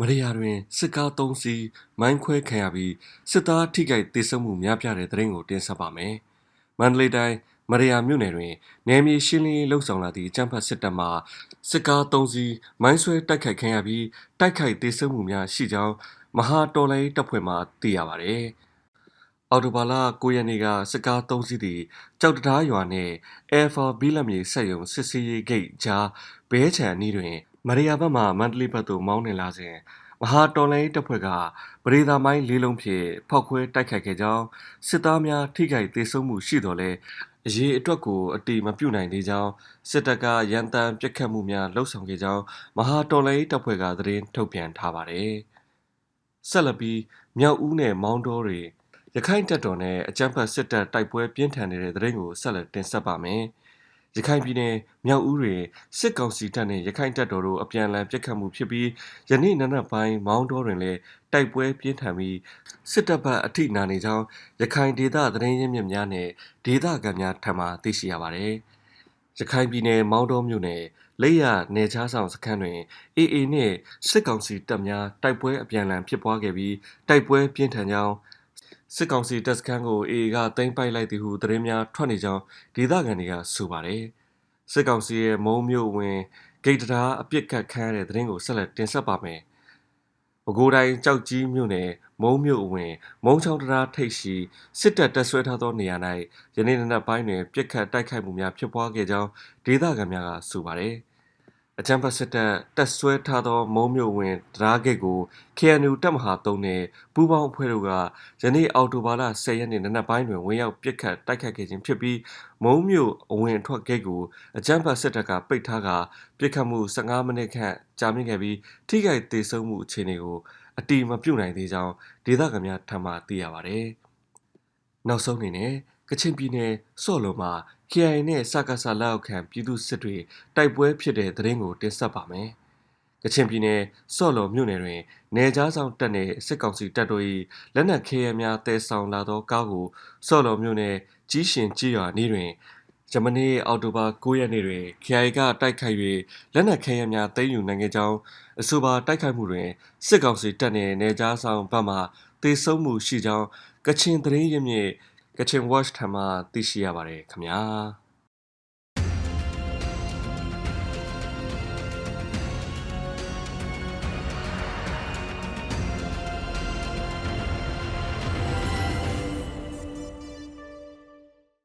မရိယာတွင်စစ်ကား၃စီးမိုင်းခွဲခံရပြီးစစ်သားထိခိုက်ဒေဆုံးမှုများပြားတဲ့သတင်းကိုတင်ဆက်ပါမယ်။မန္တလေးတိုင်းမရိယာမြို့နယ်တွင်နယ်မြေရှင်းလင်းရေးလှုပ်ဆောင်လာသည့်အကြမ်းဖက်စစ်တပ်မှစစ်ကား၃စီးမိုင်းဆွဲတိုက်ခိုက်ခံရပြီးတိုက်ခိုက်ဒေဆုံးမှုများရှိကြောင်းမဟာတော်လိုင်းတပ်ဖွဲ့မှသိရပါဗျ။အော်တိုဘာလ9ရက်နေ့ကစစ်ကား၃စီးသည်ကြောက်တရားရွာနှင့် Air for ဘီလမြေဆက်ယုံစစ်စေးရေးဂိတ်ကြားဘဲချံအနီးတွင် မရိယာဘက်မှမန္တလေးဘက်သို့မောင်းနှင်လာစဉ်မဟာတော်လိုင်းတပ်ဖွဲ့ကပရိသာမိုင်းလေးလုံးဖြင့်ဖောက်ခွဲတိုက်ခိုက်ခဲ့ကြောင်းစစ်သားများထိခိုက်ဒေဆုံးမှုရှိတော်လဲအရေးအတွက်ကိုအတိမပြုတ်နိုင်သေးကြောင်းစစ်တပ်ကရန်တမ်းပြစ်ခတ်မှုများလှုပ်ဆောင်ခဲ့ကြောင်းမဟာတော်လိုင်းတပ်ဖွဲ့ကသတင်းထုတ်ပြန်ထားပါတယ်။ဆက်လက်ပြီးမြောက်ဦးနယ်မောင်းတော်တွေရခိုင်တပ်တော်နဲ့အကြမ်းဖက်စစ်တပ်တိုက်ပွဲပြင်းထန်နေတဲ့သတင်းကိုဆက်လက်တင်ဆက်ပါမယ်။ ရခိုင်ပြည်နယ်မြောက်ဦးတွင်စစ်ကောင်စီတပ်နှင့်ရခိုင်တပ်တော်တို့အပြန်အလှန်ပစ်ခတ်မှုဖြစ်ပြီးယနေ့နံနက်ပိုင်းမောင်းတော်တွင်လည်းတိုက်ပွဲပြင်းထန်ပြီးစစ်တပ်ဘက်အထိနာနေကြောင်းရခိုင်ဒေသသတင်းရင်းမြစ်များနဲ့ဒေသခံများထံမှသိရှိရပါသည်။ရခိုင်ပြည်နယ်မောင်းတော်မြို့နယ်လက်ရနယ်ချားဆောင်စခန်းတွင် AA နှင့်စစ်ကောင်စီတပ်များတိုက်ပွဲအပြန်အလှန်ဖြစ်ပွားခဲ့ပြီးတိုက်ပွဲပြင်းထန်ကြောင်း စစ်ကောင်စီတပ်စခန်းကို AA ကသိမ်းပိုက်လိုက်သည်ဟုသတင်းများထွက်နေကြောင်းဒေသခံတွေကဆိုပါတယ်။စစ်ကောင်စီရဲ့မုံမျိုးဝင်ဂိတ်တရားအပြစ်ကတ်ခမ်းတဲ့သတင်းကိုဆက်လက်တင်ဆက်ပါမယ်။ပဲခူးတိုင်းကြောက်ကြီးမြို့နယ်မုံမြို့အဝင် မုံချောင်းတရားထိပ်ရှိစစ်တပ်တပ်ဆွဲထားသောနေရာ၌ယနေ့နံနက်ပိုင်းတွင်ပြစ်ခတ်တိုက်ခိုက်မှုများဖြစ်ပွားခဲ့ကြောင်းဒေသခံများကဆိုပါတယ်။ အကြမ်းဖက်စစ်တပ်တပ်ဆွဲထားသော မုံမြို့ဝင်တရားဂိတ်ကို KNU တပ်မဟာ3နဲ့ပူးပေါင်းအဖွဲ့တို့ကယနေ့အောက်တိုဘာလ10ရက်နေ့နံနက်ပိုင်းတွင်ဝင်ရောက်ပစ်ခတ်တိုက်ခတ်ခဲ့ခြင်းဖြစ်ပြီးမုံမြို့အဝင်အထွက်ဂိတ်ကိုအကြမ်းဖက်စစ်တပ်ကပိတ်ထားကပစ်ခတ်မှု15မိနစ်ခန့်ကြာမြင့်ခဲ့ပြီးထိခိုက်ဒေဆုံးမှုအခြေအနေကိုအတိမပြုတ်နိုင်သေးကြောင်းဒေသခံများထံမှသိရပါဗျ။နောက်ဆုံးအနေနဲ့ ကချင်ပြည်နယ်စော့လုံမှာ KIA နဲ့စကားဆလက်အောက်ခံပြည်သူစစ်တွေတိုက်ပွဲဖြစ်တဲ့သတင်းကိုတင်ဆက်ပါမယ်။ကချင်ပြည်နယ်စော့လုံမြို့နယ်တွင်နေကြားဆောင်တပ်နှင့်စစ်ကောင်စီတပ်တို့၏လက်နက်ခဲယမ်းများတဲဆောင်လာသောကားကိုစော့လုံမြို့နယ်ကြီးရှင်ကြီးရွာနီးတွင်ဂျမနီအော်တိုဘာ9ရက်နေ့တွင် KIA ကတိုက်ခိုက်၍လက်နက်ခဲယမ်းများသိမ်းယူနိုင်ခဲ့ကြောင်းအဆိုပါတိုက်ခိုက်မှုတွင်စစ်ကောင်စီတပ်နှင့်နေကြားဆောင်ဘက်မှတေဆုံးမှုရှိကြောင်းကချင်သတင်းရင်းမြစ် ကချင် watch ထံမှသိရှိရပါတယ်ခင်ဗျာ